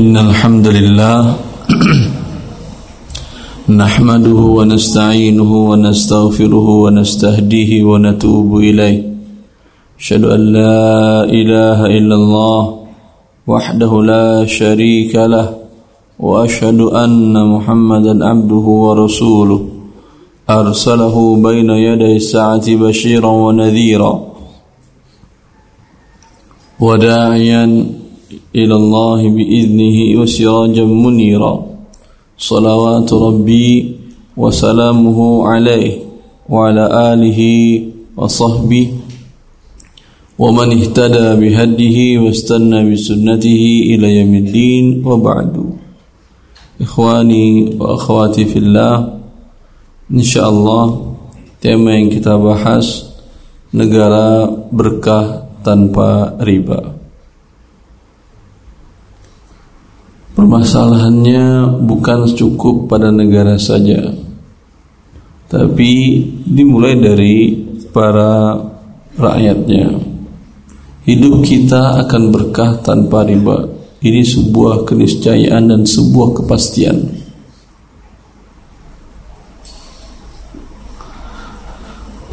إن الحمد لله نحمده ونستعينه ونستغفره ونستهديه ونتوب إليه. أشهد أن لا إله إلا الله وحده لا شريك له وأشهد أن محمدا عبده ورسوله. أرسله بين يدي الساعة بشيرا ونذيرا وداعيا إلى الله بإذنه وسراجا منيرا صلوات ربي وسلامه عليه وعلى آله وصحبه ومن اهتدى بهديه واستنى بسنته إلى يوم الدين وبعد إخواني وأخواتي في الله إن شاء الله tema yang kita bahas negara berkah tanpa riba. Permasalahannya bukan cukup pada negara saja Tapi dimulai dari para rakyatnya. Hidup kita akan berkah tanpa riba. Ini sebuah keniscayaan dan sebuah kepastian.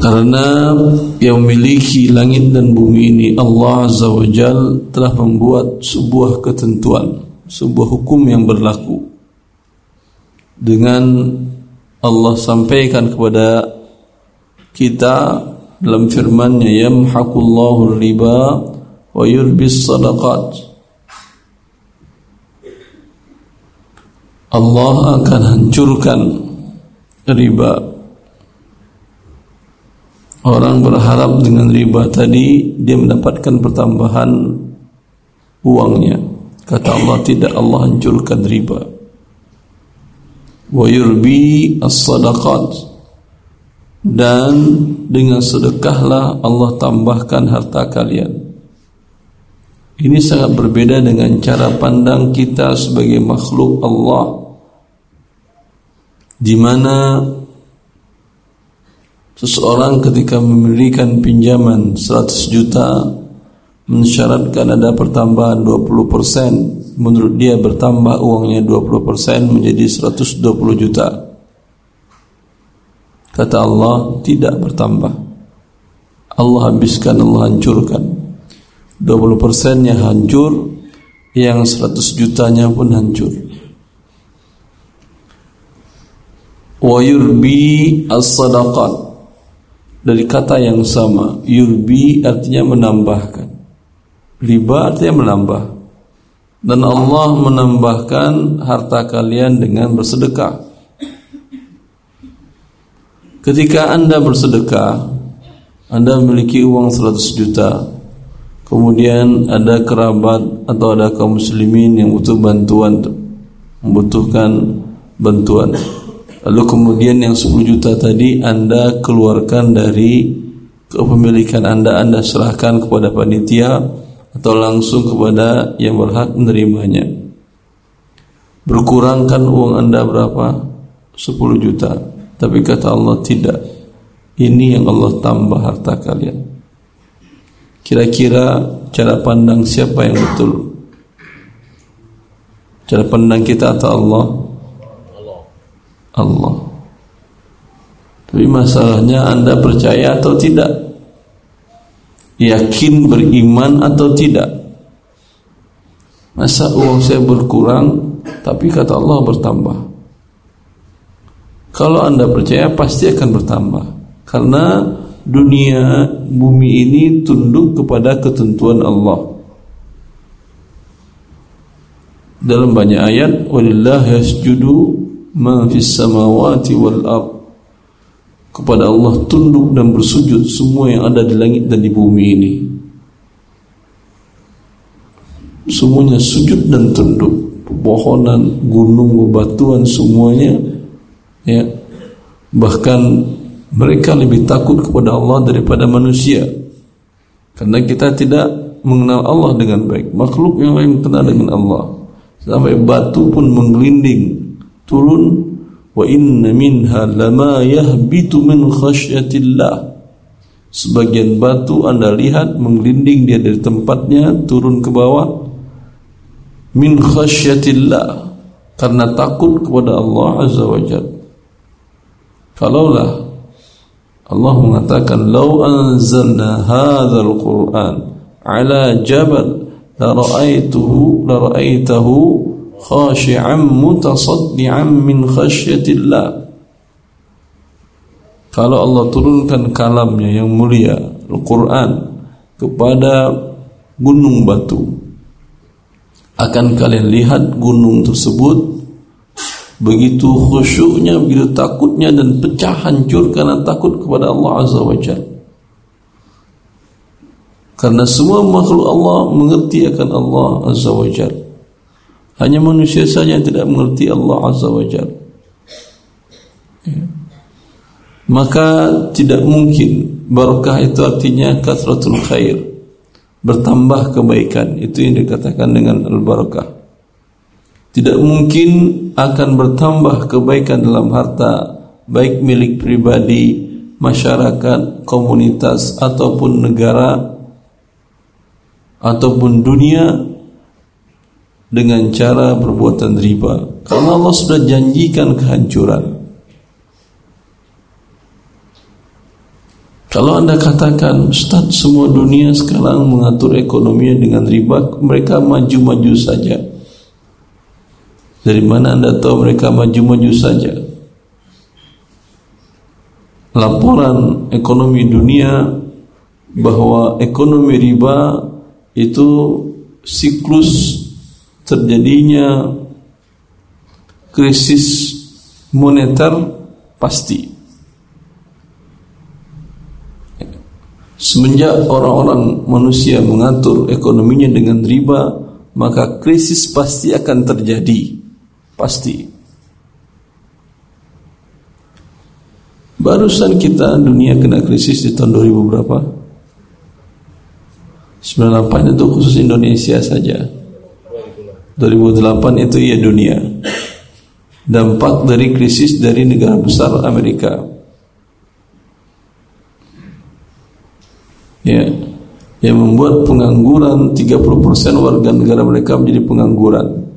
Karena yang memiliki langit dan bumi ini Allah Azza wa Jal telah membuat sebuah ketentuan sebuah hukum yang berlaku. Dengan Allah sampaikan kepada kita dalam firman-Nya yamhaqullahu riba wa yurbis sadaqat. Allah akan hancurkan riba. Orang berharap dengan riba tadi dia mendapatkan pertambahan uangnya Kata Allah tidak Allah hancurkan riba. Wa yurbi as-sadaqat dan dengan sedekahlah Allah tambahkan harta kalian. Ini sangat berbeda dengan cara pandang kita sebagai makhluk Allah di mana seseorang ketika memberikan pinjaman 100 juta mensyaratkan ada pertambahan 20% menurut dia bertambah uangnya 20% menjadi 120 juta. Kata Allah tidak bertambah. Allah habiskan Allah hancurkan. 20% nya hancur yang 100 jutanya pun hancur. Wa yurbi as-sadaqat. Dari kata yang sama yurbi artinya menambahkan Riba artinya menambah. Dan Allah menambahkan harta kalian dengan bersedekah. Ketika Anda bersedekah, Anda memiliki uang 100 juta. Kemudian ada kerabat atau ada kaum muslimin yang butuh bantuan membutuhkan bantuan. Lalu kemudian yang 10 juta tadi Anda keluarkan dari kepemilikan Anda Anda serahkan kepada panitia atau langsung kepada yang berhak menerimanya. Berkurangkan uang Anda berapa? 10 juta. Tapi kata Allah tidak. Ini yang Allah tambah harta kalian. Kira-kira cara pandang siapa yang betul? Cara pandang kita atau Allah? Allah. Allah. Tapi masalahnya Anda percaya atau tidak? Yakin beriman atau tidak? Masa uang saya berkurang tapi kata Allah bertambah? Kalau anda percaya pasti akan bertambah. Karena dunia bumi ini tunduk kepada ketentuan Allah. Dalam banyak ayat walillahi yasjudu ma fis samawati wal kepada Allah tunduk dan bersujud semua yang ada di langit dan di bumi ini. Semuanya sujud dan tunduk. Pepohonan, gunung, bebatuan semuanya ya. Bahkan mereka lebih takut kepada Allah daripada manusia. Karena kita tidak mengenal Allah dengan baik. Makhluk yang lain kenal dengan Allah. Sampai batu pun menggelinding turun wa inna minha lama yahbitu min khasyatillah. Sebagian batu anda lihat menggelinding dia dari tempatnya turun ke bawah. Min khasyatillah. Karena takut kepada Allah azza wajalla kalaulah Allah mengatakan lau anzalna hadzal quran ala jabal la ra'aituhu la ra'aitahu khashi'an mutasaddian min khasyatillah kalau Allah turunkan kalamnya yang mulia Al-Quran kepada gunung batu akan kalian lihat gunung tersebut begitu khusyuknya, begitu takutnya dan pecah hancur karena takut kepada Allah Azza wa Jalla. Karena semua makhluk Allah mengerti akan Allah Azza wa Jalla. Hanya manusia saja yang tidak mengerti Allah Azza wa. Ya maka tidak mungkin barokah itu artinya kasratul khair bertambah kebaikan itu yang dikatakan dengan al barakah tidak mungkin akan bertambah kebaikan dalam harta baik milik pribadi masyarakat komunitas ataupun negara ataupun dunia dengan cara perbuatan riba. Karena Allah sudah janjikan kehancuran. Kalau anda katakan Ustaz semua dunia sekarang mengatur ekonominya dengan riba Mereka maju-maju saja. Dari mana anda tahu mereka maju-maju saja? Laporan ekonomi dunia Bahwa ekonomi riba itu siklus terjadinya krisis moneter pasti Semenjak orang-orang manusia mengatur ekonominya dengan riba, maka krisis pasti akan terjadi. Pasti. Barusan kita dunia kena krisis di tahun 2000 berapa? 98 itu khusus Indonesia saja. 2008 itu ya dunia. Dampak dari krisis dari negara besar Amerika. ya yang membuat pengangguran 30% warga negara mereka menjadi pengangguran.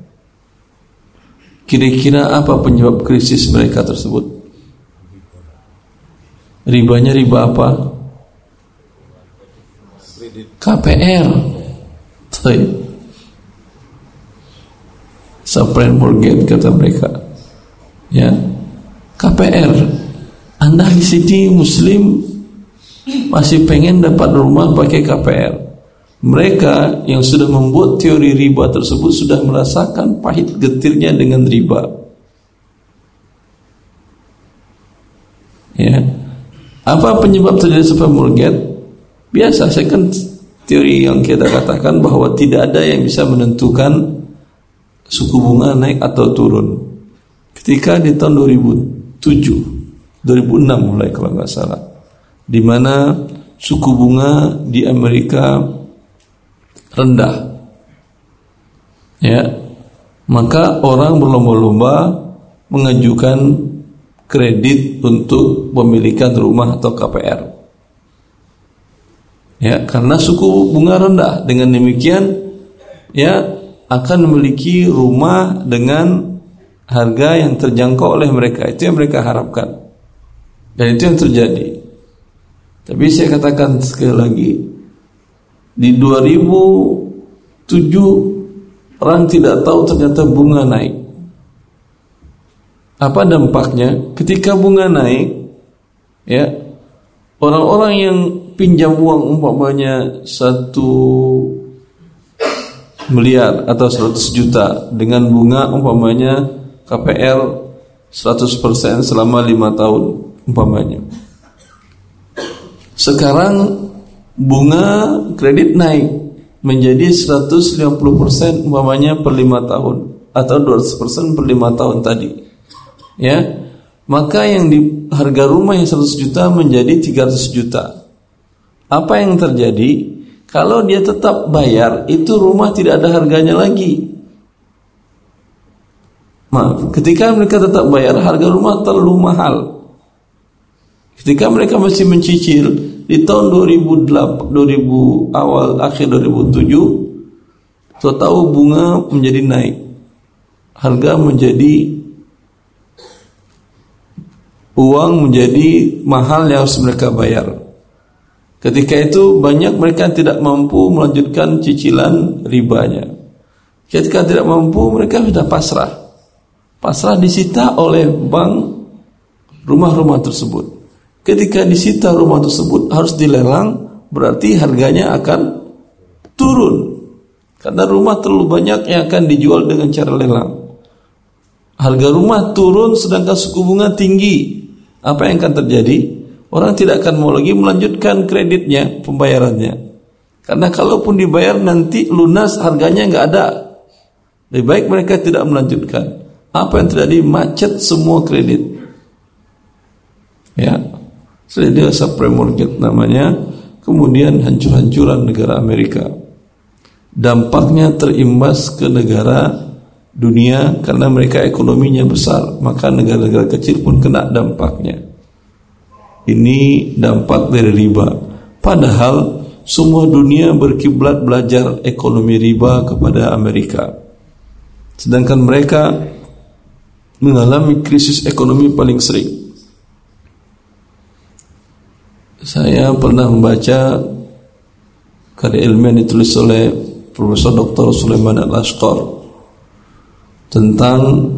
Kira-kira apa penyebab krisis mereka tersebut? Ribanya riba apa? KPR. Subprime mortgage kata mereka. Ya. KPR. Anda di sini muslim masih pengen dapat rumah pakai KPR. Mereka yang sudah membuat teori riba tersebut sudah merasakan pahit getirnya dengan riba. Ya. Apa penyebab terjadi mortgage? Biasa, kan teori yang kita katakan bahwa tidak ada yang bisa menentukan suku bunga naik atau turun. Ketika di tahun 2007, 2006 mulai kalau nggak salah, di mana suku bunga di Amerika rendah. Ya. Maka orang berlomba-lomba mengajukan kredit untuk pemilikan rumah atau KPR. Ya, karena suku bunga rendah. Dengan demikian ya akan memiliki rumah dengan harga yang terjangkau oleh mereka. Itu yang mereka harapkan. Dan itu yang terjadi. Tapi saya katakan sekali lagi di 2007 orang tidak tahu ternyata bunga naik. Apa dampaknya? Ketika bunga naik, ya orang-orang yang pinjam uang umpamanya satu miliar atau 100 juta dengan bunga umpamanya KPR 100% selama lima tahun umpamanya sekarang bunga kredit naik menjadi 150% umpamanya per 5 tahun atau 200% per 5 tahun tadi. Ya. Maka yang di harga rumah yang 100 juta menjadi 300 juta. Apa yang terjadi? Kalau dia tetap bayar, itu rumah tidak ada harganya lagi. Maaf, ketika mereka tetap bayar, harga rumah terlalu mahal. Ketika mereka masih mencicil di tahun 2008, 2000 awal akhir 2007 tahu bunga menjadi naik, harga menjadi uang menjadi mahal yang harus mereka bayar. Ketika itu banyak mereka tidak mampu melanjutkan cicilan ribanya. Ketika tidak mampu mereka sudah pasrah. Pasrah disita oleh bank rumah-rumah tersebut. Ketika disita rumah tersebut harus dilelang berarti harganya akan turun. Karena rumah terlalu banyak yang akan dijual dengan cara lelang. Harga rumah turun sedangkan suku bunga tinggi. Apa yang akan terjadi? Orang tidak akan mau lagi melanjutkan kreditnya, pembayarannya. Karena kalaupun dibayar nanti lunas harganya nggak ada. Lebih baik mereka tidak melanjutkan. Apa yang terjadi? Macet semua kredit. Ya, dia subprime mortgage namanya. Kemudian hancur-hancuran negara Amerika. Dampaknya terimbas ke negara dunia karena mereka ekonominya besar, maka negara-negara kecil pun kena dampaknya. Ini dampak dari riba. Padahal semua dunia berkiblat belajar ekonomi riba kepada Amerika. Sedangkan mereka mengalami krisis ekonomi paling sering. Saya pernah membaca karya ilmiah ditulis oleh Profesor Dr. Sulaiman Al-Ashqar tentang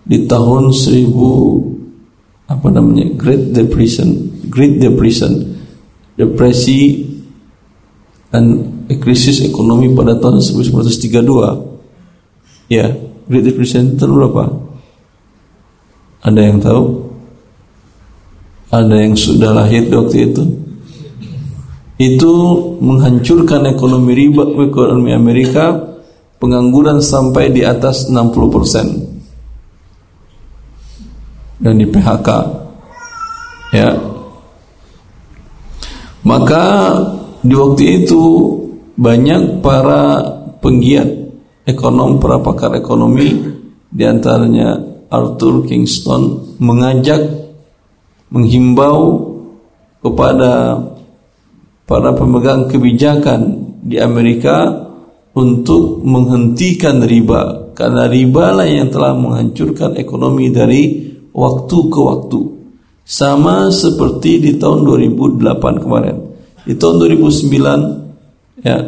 di tahun 1000 apa namanya Great Depression Great Depression depresi dan krisis ekonomi pada tahun 1932 ya Great Depression itu berapa? Ada yang tahu? Ada yang sudah lahir waktu itu? Itu menghancurkan ekonomi riba ekonomi Amerika pengangguran sampai di atas 60 persen. Dan di PHK ya maka di waktu itu banyak para penggiat ekonom para pakar ekonomi di antaranya Arthur Kingston mengajak menghimbau kepada para pemegang kebijakan di Amerika untuk menghentikan riba karena riba lah yang telah menghancurkan ekonomi dari waktu ke waktu. Sama seperti di tahun 2008 kemarin. Di tahun 2009 ya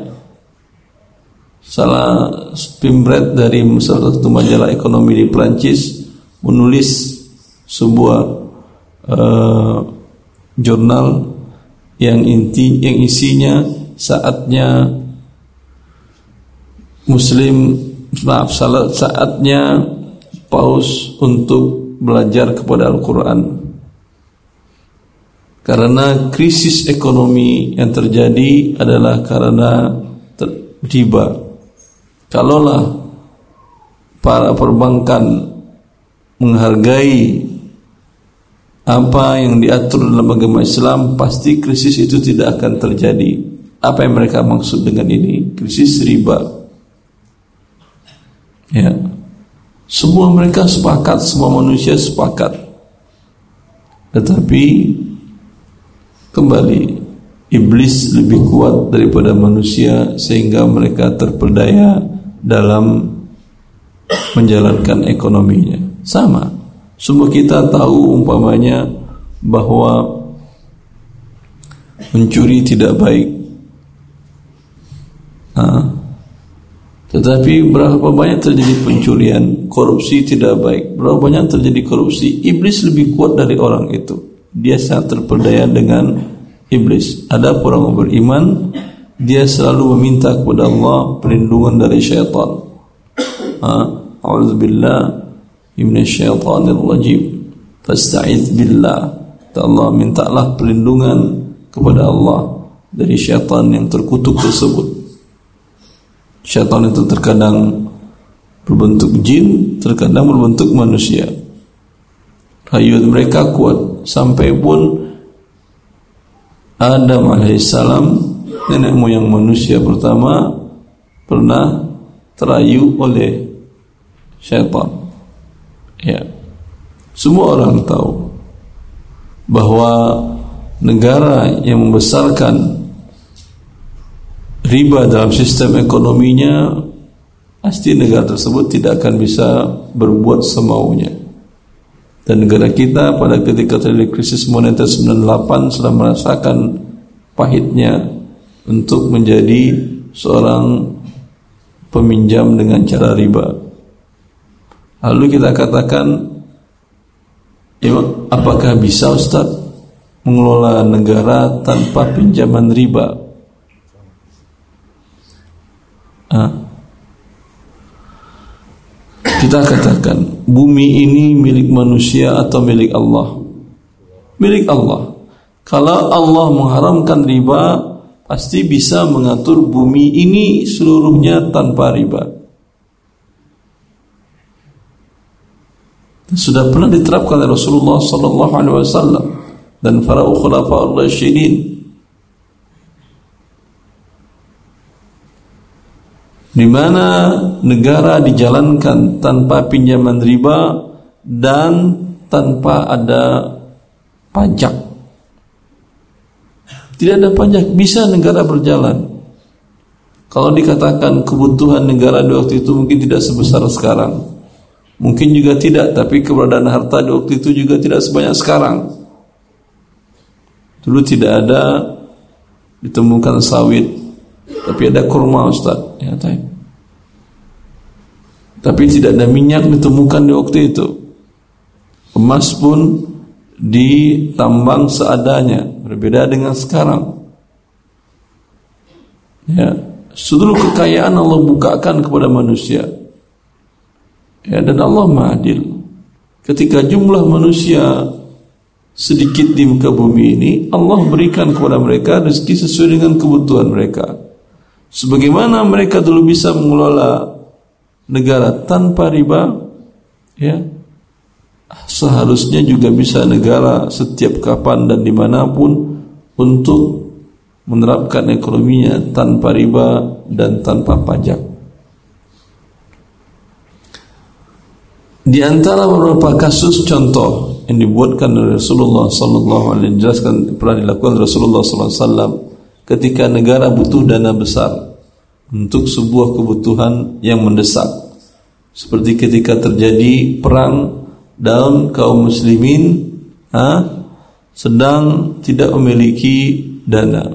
salah pimret dari salah satu majalah ekonomi di Prancis menulis sebuah uh, jurnal yang inti yang isinya saatnya muslim maaf saatnya paus untuk belajar kepada Al-Quran karena krisis ekonomi yang terjadi adalah karena riba. Kalaulah para perbankan menghargai apa yang diatur dalam agama Islam pasti krisis itu tidak akan terjadi. Apa yang mereka maksud dengan ini? Krisis riba. Ya. Semua mereka sepakat, semua manusia sepakat. Tetapi kembali iblis lebih kuat daripada manusia sehingga mereka terperdaya dalam menjalankan ekonominya. Sama. Semua kita tahu umpamanya bahwa mencuri tidak baik. Nah, tetapi berapa banyak terjadi pencurian, korupsi tidak baik. Berapa banyak terjadi korupsi, iblis lebih kuat dari orang itu. Dia sangat terperdaya dengan iblis. Ada orang beriman, dia selalu meminta kepada Allah perlindungan dari syaitan. A'udzubillah minasyaitonir rajim. Fasta'iz billah. Allah mintalah perlindungan kepada Allah dari syaitan yang terkutuk tersebut. Syaitan itu terkadang berbentuk jin, terkadang berbentuk manusia. Hayat mereka kuat sampai pun Adam alaihissalam nenek moyang manusia pertama pernah terayu oleh syaitan. Ya. Semua orang tahu bahwa negara yang membesarkan riba dalam sistem ekonominya pasti negara tersebut tidak akan bisa berbuat semaunya. Dan negara kita pada ketika terjadi krisis moneter 98 sudah merasakan pahitnya untuk menjadi seorang peminjam dengan cara riba. Lalu kita katakan, apakah bisa Ustaz mengelola negara tanpa pinjaman riba? Ah. Kita katakan bumi ini milik manusia atau milik Allah? Milik Allah. Kalau Allah mengharamkan riba, pasti bisa mengatur bumi ini seluruhnya tanpa riba. Sudah pernah diterapkan oleh Rasulullah sallallahu alaihi wasallam dan para khulafaur rasyidin di mana negara dijalankan tanpa pinjaman riba dan tanpa ada pajak. Tidak ada pajak, bisa negara berjalan. Kalau dikatakan kebutuhan negara di waktu itu mungkin tidak sebesar sekarang. Mungkin juga tidak, tapi keberadaan harta di waktu itu juga tidak sebanyak sekarang. Dulu tidak ada ditemukan sawit, tapi ada kurma Ustaz. Ya. Tapi tidak ada minyak ditemukan di waktu itu. Emas pun ditambang seadanya, berbeda dengan sekarang. Ya, seluruh kekayaan Allah bukakan kepada manusia. Ya, dan Allah Maadil. Ketika jumlah manusia sedikit di muka bumi ini, Allah berikan kepada mereka rezeki sesuai dengan kebutuhan mereka. Sebagaimana mereka dulu bisa mengelola negara tanpa riba ya seharusnya juga bisa negara setiap kapan dan di mana pun untuk menerapkan ekonominya tanpa riba dan tanpa pajak. Di antara beberapa kasus contoh yang dibuatkan oleh Rasulullah sallallahu alaihi wasallam pernah dilakukan Rasulullah sallallahu alaihi wasallam ketika negara butuh dana besar untuk sebuah kebutuhan yang mendesak. Seperti ketika terjadi perang dalam kaum muslimin ha, sedang tidak memiliki dana.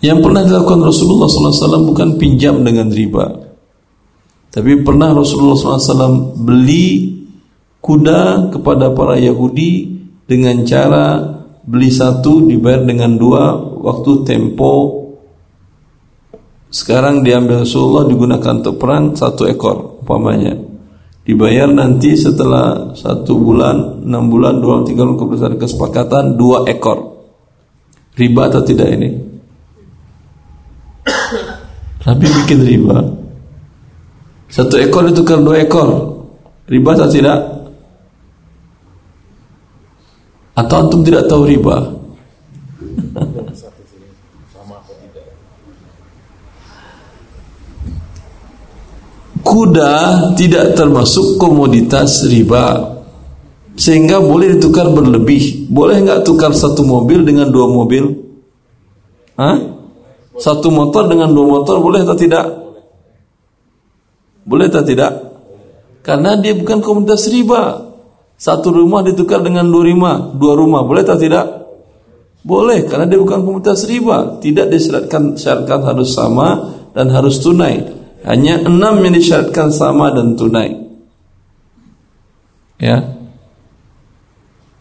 Yang pernah dilakukan Rasulullah SAW bukan pinjam dengan riba. Tapi pernah Rasulullah SAW beli kuda kepada para Yahudi dengan cara beli satu dibayar dengan dua waktu tempo sekarang diambil Rasulullah digunakan untuk perang satu ekor umpamanya. Dibayar nanti setelah satu bulan, enam bulan, dua tiga bulan kebesaran kesepakatan dua ekor. Riba atau tidak ini? Tapi bikin riba. Satu ekor ditukar dua ekor. Riba atau tidak? Atau antum tidak tahu riba? kuda tidak termasuk komoditas riba. Sehingga boleh ditukar berlebih. Boleh nggak tukar satu mobil dengan dua mobil? Hah? satu motor dengan dua motor boleh atau tidak? Boleh atau tidak? Karena dia bukan komoditas riba satu rumah ditukar dengan dua rumah dua rumah boleh atau tidak boleh karena dia bukan komoditas riba tidak disyaratkan syaratkan harus sama dan harus tunai hanya enam yang disyaratkan sama dan tunai. Ya.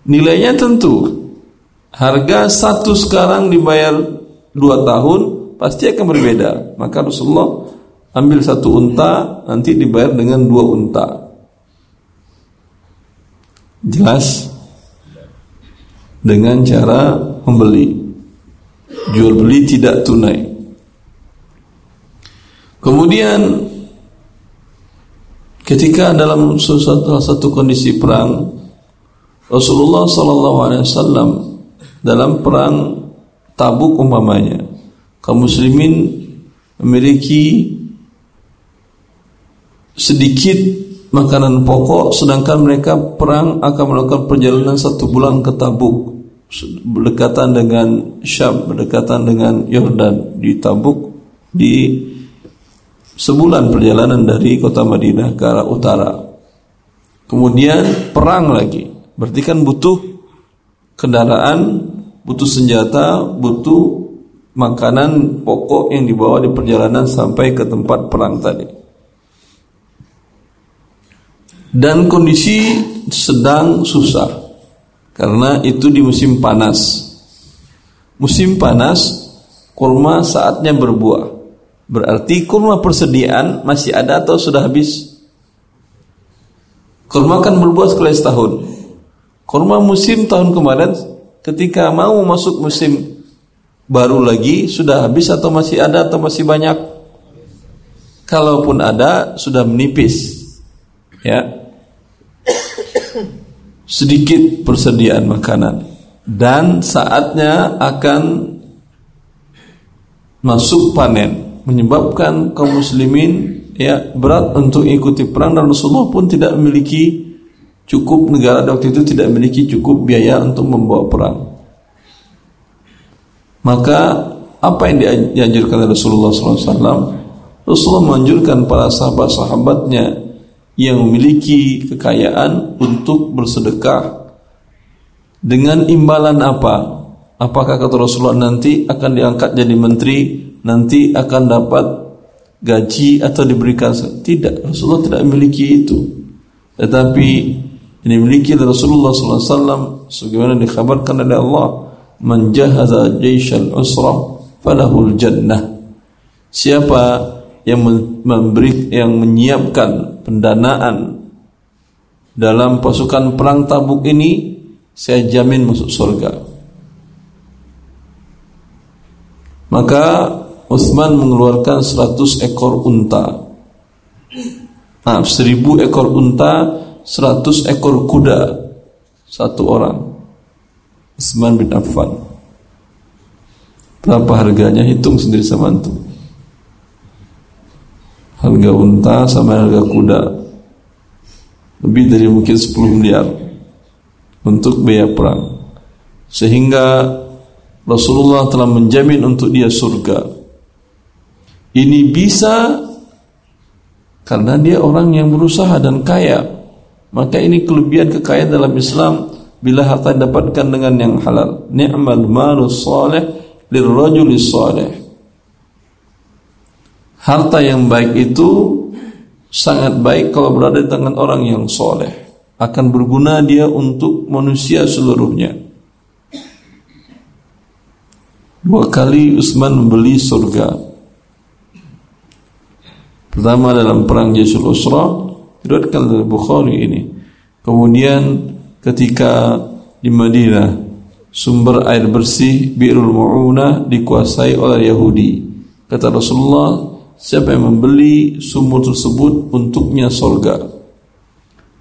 Nilainya tentu. Harga satu sekarang dibayar dua tahun pasti akan berbeda. Maka Rasulullah ambil satu unta nanti dibayar dengan dua unta. Jelas? Dengan cara membeli. Jual beli tidak tunai. Kemudian ketika dalam suatu satu kondisi perang Rasulullah wasallam dalam perang Tabuk umpamanya kaum muslimin memiliki sedikit makanan pokok sedangkan mereka perang akan melakukan perjalanan satu bulan ke Tabuk berdekatan dengan Syam berdekatan dengan Yordan di Tabuk di sebulan perjalanan dari kota Madinah ke arah utara. Kemudian perang lagi. Berarti kan butuh kendaraan, butuh senjata, butuh makanan pokok yang dibawa di perjalanan sampai ke tempat perang tadi. Dan kondisi sedang susah karena itu di musim panas. Musim panas kurma saatnya berbuah. Berarti kurma persediaan masih ada atau sudah habis? Kurma kan berbuah sekali setahun. Kurma musim tahun kemarin ketika mau masuk musim baru lagi sudah habis atau masih ada atau masih banyak? Kalaupun ada sudah menipis. Ya. Sedikit persediaan makanan dan saatnya akan masuk panen menyebabkan kaum muslimin ya berat untuk ikuti perang dan Rasulullah pun tidak memiliki cukup negara waktu itu tidak memiliki cukup biaya untuk membawa perang. Maka apa yang dianjurkan Rasulullah SAW? Rasulullah menganjurkan para sahabat-sahabatnya yang memiliki kekayaan untuk bersedekah dengan imbalan apa? Apakah kata Rasulullah nanti akan diangkat jadi menteri nanti akan dapat gaji atau diberikan tidak Rasulullah tidak memiliki itu. Tetapi yang dimiliki oleh Rasulullah SAW sebagaimana dikhabarkan oleh Allah man jahaza jaishal usra falahul jannah. Siapa yang memberi yang menyiapkan pendanaan dalam pasukan perang Tabuk ini saya jamin masuk surga maka Utsman mengeluarkan 100 ekor unta. Maaf, 1000 ekor unta, 100 ekor kuda satu orang. Utsman bin Affan. Berapa harganya? Hitung sendiri sama antum. Harga unta sama harga kuda lebih dari mungkin 10 miliar untuk biaya perang. Sehingga Rasulullah telah menjamin untuk dia surga ini bisa karena dia orang yang berusaha dan kaya. Maka ini kelebihan kekayaan dalam Islam bila harta didapatkan dengan yang halal. Ni'mal malus salih lirrajuli salih. Harta yang baik itu sangat baik kalau berada di tangan orang yang soleh. Akan berguna dia untuk manusia seluruhnya. Dua kali Utsman membeli surga Pertama dalam perang Jaisul Usra diriwayatkan oleh Bukhari ini. Kemudian ketika di Madinah sumber air bersih Bi'rul Mu'una dikuasai oleh Yahudi. Kata Rasulullah, siapa yang membeli sumur tersebut untuknya surga.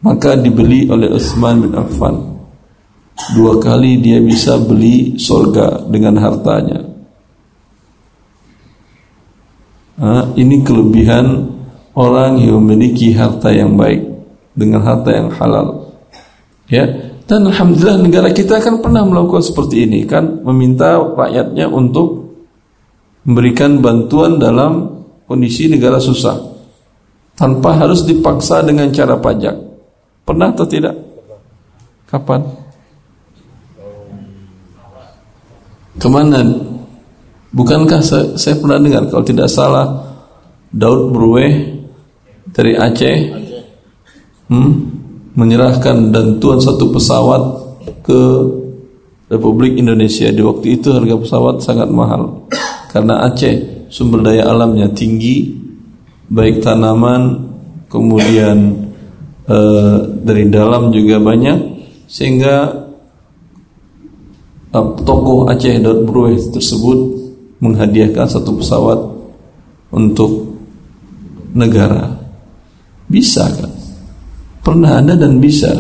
Maka dibeli oleh Utsman bin Affan. Dua kali dia bisa beli surga dengan hartanya. Nah, ini kelebihan orang yang memiliki harta yang baik dengan harta yang halal. Ya, dan alhamdulillah negara kita kan pernah melakukan seperti ini kan meminta rakyatnya untuk memberikan bantuan dalam kondisi negara susah tanpa harus dipaksa dengan cara pajak. Pernah atau tidak? Kapan? Ke mana Bukankah saya, saya pernah dengar kalau tidak salah Daud Bruwe dari Aceh hmm, menyerahkan bantuan satu pesawat ke Republik Indonesia di waktu itu harga pesawat sangat mahal karena Aceh sumber daya alamnya tinggi baik tanaman kemudian eh, dari dalam juga banyak sehingga eh, tokoh Aceh Bruwe tersebut menghadiahkan satu pesawat untuk negara. Bisa kan? Pernah ada dan bisa.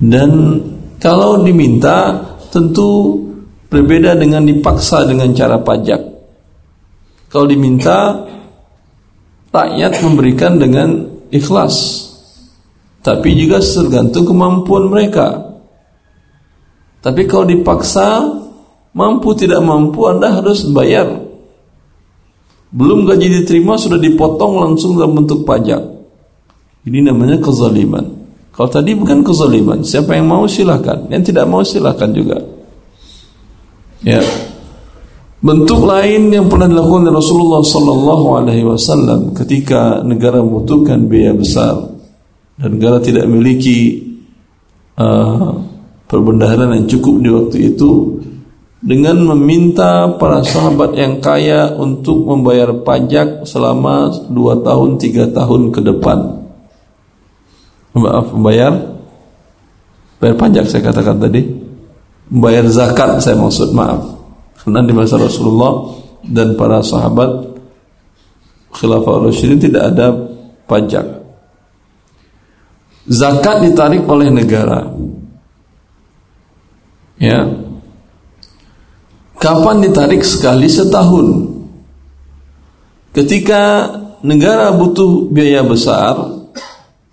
Dan kalau diminta tentu berbeda dengan dipaksa dengan cara pajak. Kalau diminta rakyat memberikan dengan ikhlas. Tapi juga tergantung kemampuan mereka. Tapi kalau dipaksa Mampu tidak mampu Anda harus bayar belum gaji diterima sudah dipotong langsung dalam bentuk pajak. Ini namanya kezaliman. Kalau tadi bukan kezaliman, siapa yang mau silakan, yang tidak mau silakan juga. Ya. Bentuk lain yang pernah dilakukan oleh Rasulullah sallallahu alaihi wasallam ketika negara membutuhkan biaya besar dan negara tidak memiliki uh, perbendaharaan yang cukup di waktu itu dengan meminta para sahabat yang kaya untuk membayar pajak selama dua tahun tiga tahun ke depan. Maaf, membayar bayar pajak saya katakan tadi, membayar zakat saya maksud maaf. Karena di masa Rasulullah dan para sahabat Khilafah Rasyidin tidak ada pajak. Zakat ditarik oleh negara. Ya, Kapan ditarik sekali setahun? Ketika negara butuh biaya besar,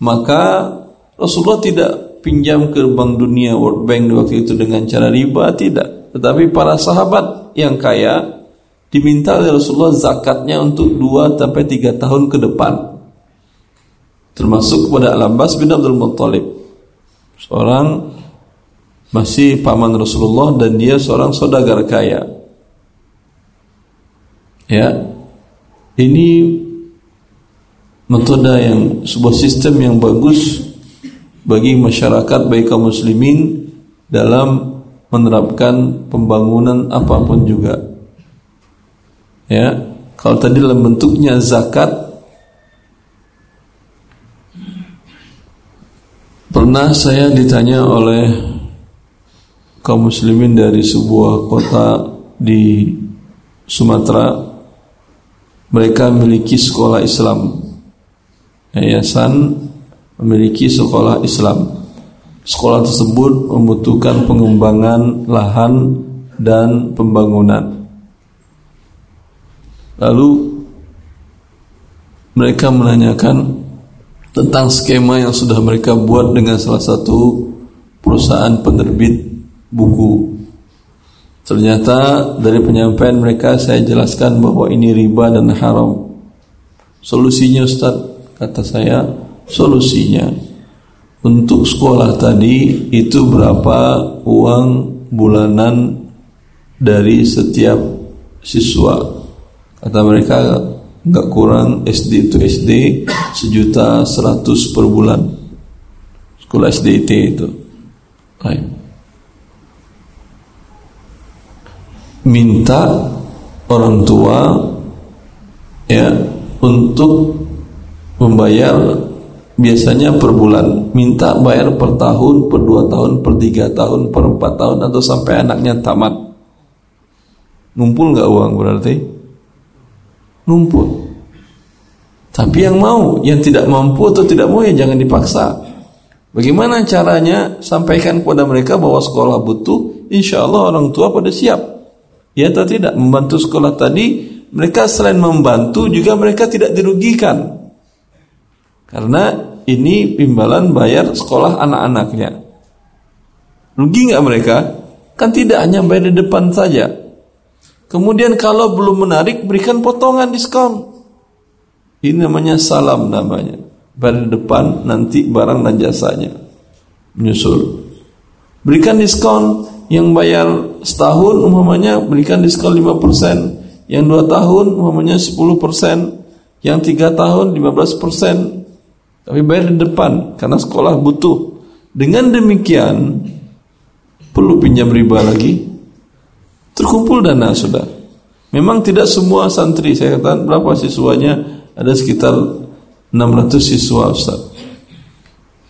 maka Rasulullah tidak pinjam ke Bank Dunia World Bank waktu itu dengan cara riba, tidak. Tetapi para sahabat yang kaya diminta oleh Rasulullah zakatnya untuk 2 sampai 3 tahun ke depan. Termasuk kepada Al-Abbas bin Abdul Muttalib. Seorang masih paman Rasulullah dan dia seorang saudagar kaya. Ya, ini metode yang sebuah sistem yang bagus bagi masyarakat baik kaum muslimin dalam menerapkan pembangunan apa pun juga. Ya, kalau tadi dalam bentuknya zakat pernah saya ditanya oleh kaum muslimin dari sebuah kota di Sumatera mereka memiliki sekolah Islam yayasan memiliki sekolah Islam sekolah tersebut membutuhkan pengembangan lahan dan pembangunan lalu mereka menanyakan tentang skema yang sudah mereka buat dengan salah satu perusahaan penerbit buku. Ternyata dari penyampaian mereka saya jelaskan bahwa ini riba dan haram. Solusinya Ustaz, kata saya, solusinya untuk sekolah tadi itu berapa uang bulanan dari setiap siswa. Kata mereka nggak kurang SD itu SD sejuta seratus per bulan. Sekolah SDIT itu. Baik. minta orang tua ya untuk membayar biasanya per bulan. Minta bayar per tahun per dua tahun per tiga tahun per empat tahun atau sampai anaknya tamat. Ngumpul nggak uang berarti? Ngumpul tapi yang mau yang tidak mampu atau tidak mau ya jangan dipaksa. Bagaimana caranya sampaikan kepada mereka bahwa sekolah butuh? Insya Allah orang tua pada siap. Ya atau tidak? Membantu sekolah tadi mereka selain membantu juga mereka tidak dirugikan. Karena ini imbalan bayar sekolah anak-anaknya. Rugi nggak mereka? Kan tidak hanya bayar di depan saja. Kemudian kalau belum menarik berikan potongan diskon. Ini namanya salam namanya. Bayar di depan nanti barang dan jasanya menyusul. Berikan diskon yang bayar setahun umpamanya berikan diskon 5%, yang dua tahun umpamanya 10%, yang tiga tahun 15%. Tapi bayar di depan karena sekolah butuh. Dengan demikian perlu pinjam riba lagi. Terkumpul dana sudah. Memang tidak semua santri, saya katakan berapa siswanya? Ada sekitar 600 siswa Ustaz.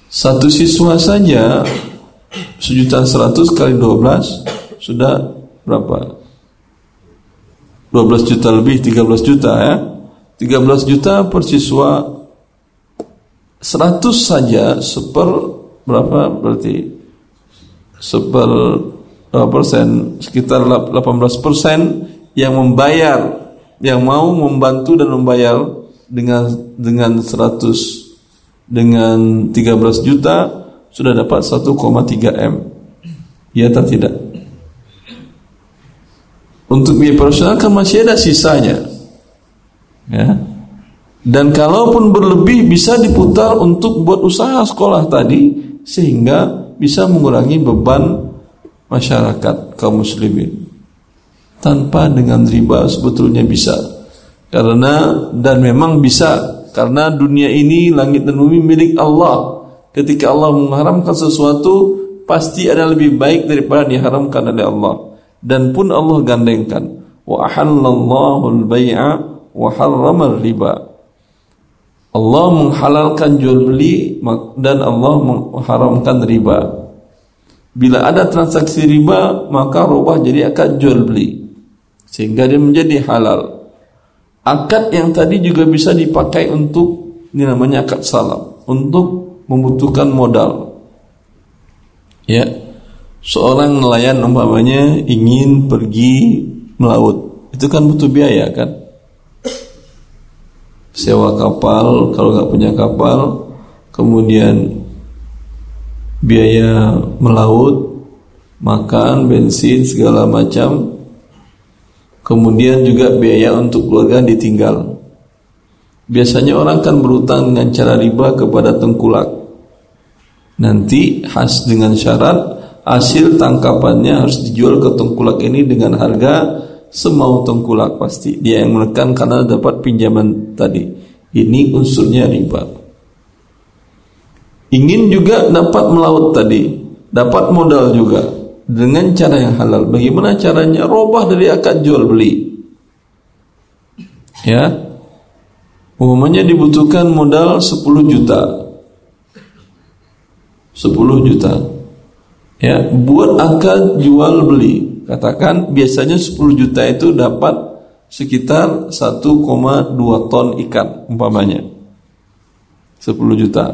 Satu siswa saja sejuta seratus kali dua belas sudah berapa? Dua belas juta lebih tiga belas juta ya. Tiga belas juta per siswa seratus saja seper berapa berarti seper berapa persen sekitar delapan belas persen yang membayar yang mau membantu dan membayar dengan dengan seratus dengan tiga belas juta sudah dapat 1,3 M. Ya atau tidak? Untuk biaya profesional kan masih ada sisanya. Ya. Dan kalaupun berlebih bisa diputar untuk buat usaha sekolah tadi sehingga bisa mengurangi beban masyarakat kaum muslimin. Tanpa dengan riba sebetulnya bisa. Karena dan memang bisa karena dunia ini langit dan bumi milik Allah. Ketika Allah mengharamkan sesuatu pasti ada lebih baik daripada diharamkan oleh Allah. Dan pun Allah gandengkan wa ahallallahu al-bai'a wa harrama riba Allah menghalalkan jual beli dan Allah mengharamkan riba. Bila ada transaksi riba, maka rubah jadi akad jual beli. Sehingga dia menjadi halal. Akad yang tadi juga bisa dipakai untuk ini namanya akad salam, untuk membutuhkan modal. Ya. Seorang nelayan umpamanya ingin pergi melaut. Itu kan butuh biaya kan? Sewa kapal kalau nggak punya kapal kemudian biaya melaut makan bensin segala macam. Kemudian juga biaya untuk keluarga ditinggal. Biasanya orang kan berutang dengan cara riba kepada tengkulak. Nanti khas dengan syarat hasil tangkapannya harus dijual ke tengkulak ini dengan harga semau tengkulak pasti. Dia yang menekan karena dapat pinjaman tadi. Ini unsurnya riba. Ingin juga dapat melaut tadi. Dapat modal juga. Dengan cara yang halal. Bagaimana caranya? Robah dari akad jual beli. Ya. Umumnya dibutuhkan modal 10 juta. 10 juta. Ya. Buat akad jual beli Katakan biasanya 10 juta itu dapat sekitar 1,2 ton ikan umpamanya. 10 juta.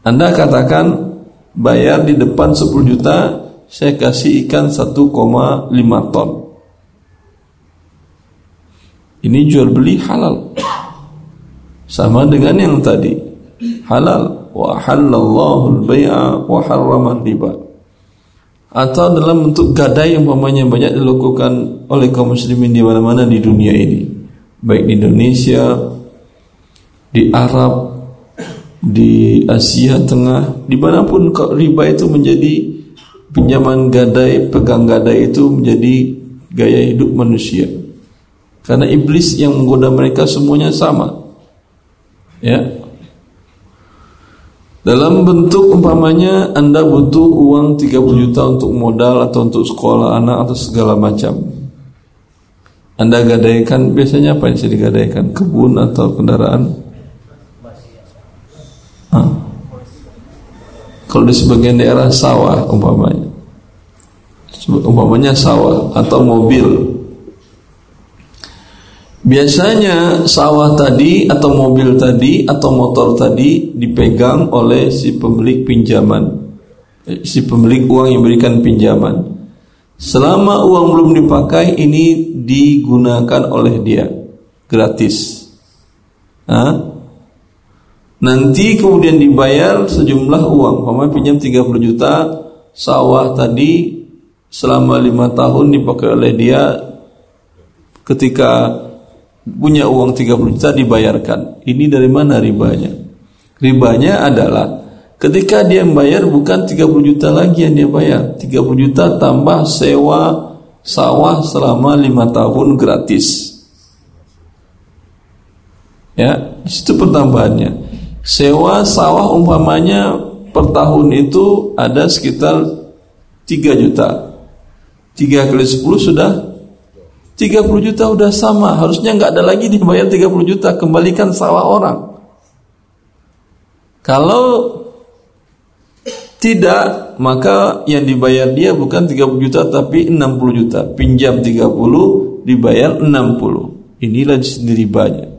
Anda katakan bayar di depan 10 juta, saya kasih ikan 1,5 ton. Ini jual beli halal. Sama dengan yang tadi. Halal. Wa halallahu al-bai'a wa harrama riba atau dalam bentuk gadai yang umpamanya banyak dilakukan oleh kaum muslimin di mana-mana di dunia ini. Baik di Indonesia di Arab di Asia Tengah di mana pun riba itu menjadi pinjaman gadai pegang gadai itu menjadi gaya hidup manusia. Karena iblis yang menggoda mereka semuanya sama. Ya dalam bentuk umpamanya Anda butuh uang 30 juta untuk modal atau untuk sekolah anak atau segala macam. Anda gadaikan biasanya apa yang bisa digadaikan? Kebun atau kendaraan? Hah? Kalau di sebagian daerah sawah umpamanya. Umpamanya sawah atau mobil Biasanya sawah tadi atau mobil tadi atau motor tadi dipegang oleh si pemilik pinjaman, eh, si pemilik uang yang berikan pinjaman. Selama uang belum dipakai ini digunakan oleh dia gratis. Hah? Nanti kemudian dibayar sejumlah uang, Pemain pinjam 30 juta, sawah tadi selama lima tahun dipakai oleh dia ketika punya uang 30 juta dibayarkan. Ini dari mana ribanya? Ribanya adalah ketika dia membayar bukan 30 juta lagi yang dia bayar. 30 juta tambah sewa sawah selama 5 tahun gratis. Ya, itu pertambahannya. Sewa sawah umpamanya per tahun itu ada sekitar 3 juta. 3 kali 10 sudah 30 juta udah sama, harusnya nggak ada lagi dibayar 30 juta, kembalikan sawah orang. Kalau tidak, maka yang dibayar dia bukan 30 juta tapi 60 juta. Pinjam 30, dibayar 60. Inilah sendiri banyak.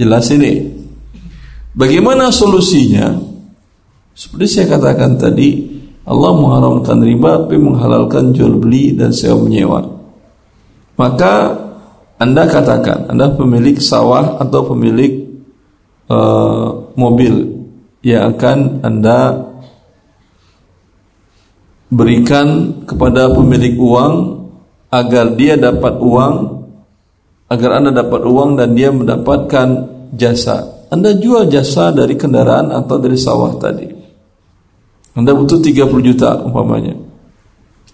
Jelas ini. Bagaimana solusinya? Seperti saya katakan tadi, Allah mengharamkan riba tapi menghalalkan jual beli dan sewa menyewa. Maka Anda katakan, Anda pemilik sawah atau pemilik uh, mobil yang akan Anda berikan kepada pemilik uang agar dia dapat uang agar Anda dapat uang dan dia mendapatkan jasa. Anda jual jasa dari kendaraan atau dari sawah tadi. Anda butuh 30 juta umpamanya.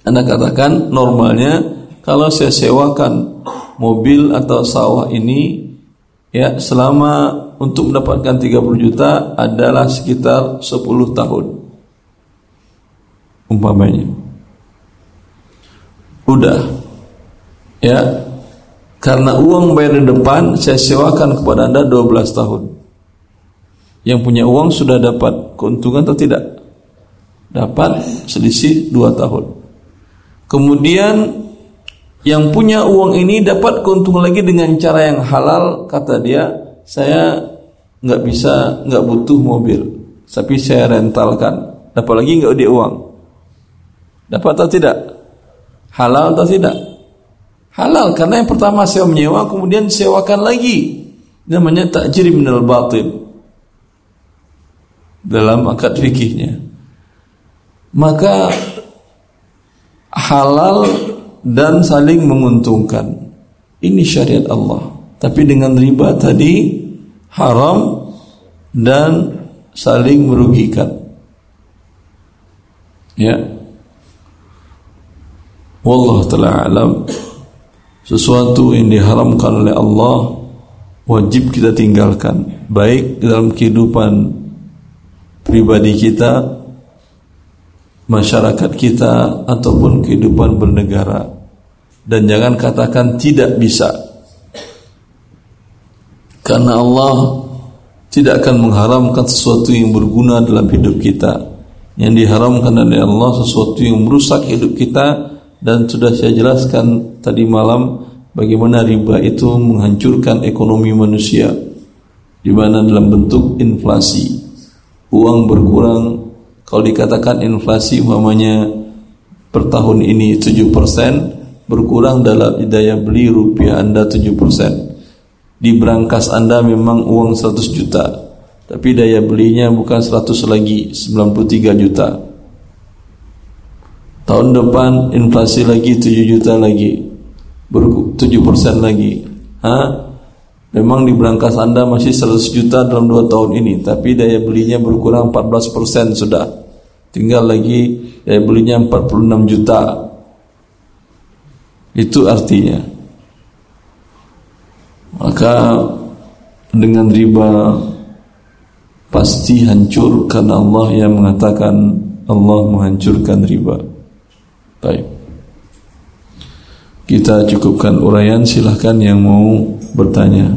Anda katakan normalnya kalau saya sewakan mobil atau sawah ini ya selama untuk mendapatkan 30 juta adalah sekitar 10 tahun. Umpamanya. Udah. Ya. Karena uang bayar di depan saya sewakan kepada Anda 12 tahun. Yang punya uang sudah dapat keuntungan atau tidak? Dapat selisih 2 tahun. Kemudian yang punya uang ini dapat keuntungan lagi dengan cara yang halal kata dia saya nggak bisa nggak butuh mobil. Tapi saya rentalkan. Dapat lagi nggak dia uang? Dapat atau tidak? Halal atau tidak? Halal karena yang pertama saya menyewa kemudian sewakan lagi. Namanya takjir minal batin. Dalam akad fikihnya. Maka halal dan saling menguntungkan. Ini syariat Allah. Tapi dengan riba tadi haram dan saling merugikan. Ya. Wallah taala alam. Sesuatu yang diharamkan oleh Allah wajib kita tinggalkan baik dalam kehidupan pribadi kita masyarakat kita ataupun kehidupan bernegara dan jangan katakan tidak bisa. Karena Allah tidak akan mengharamkan sesuatu yang berguna dalam hidup kita. Yang diharamkan oleh Allah sesuatu yang merusak hidup kita. Dan sudah saya jelaskan tadi malam bagaimana riba itu menghancurkan ekonomi manusia. Di mana dalam bentuk inflasi. Uang berkurang. Kalau dikatakan inflasi umpamanya per tahun ini 7% berkurang dalam daya beli rupiah Anda 7%. Di berangkas Anda memang uang 100 juta, tapi daya belinya bukan 100 lagi, 93 juta. Tahun depan inflasi lagi 7 juta lagi. 7% lagi. Hah? Memang di berangkas Anda masih 100 juta dalam 2 tahun ini, tapi daya belinya berkurang 14% sudah. Tinggal lagi daya belinya 46 juta. Itu artinya. Maka dengan riba pasti hancur karena Allah yang mengatakan Allah menghancurkan riba. Baik. Kita cukupkan uraian silahkan yang mau bertanya.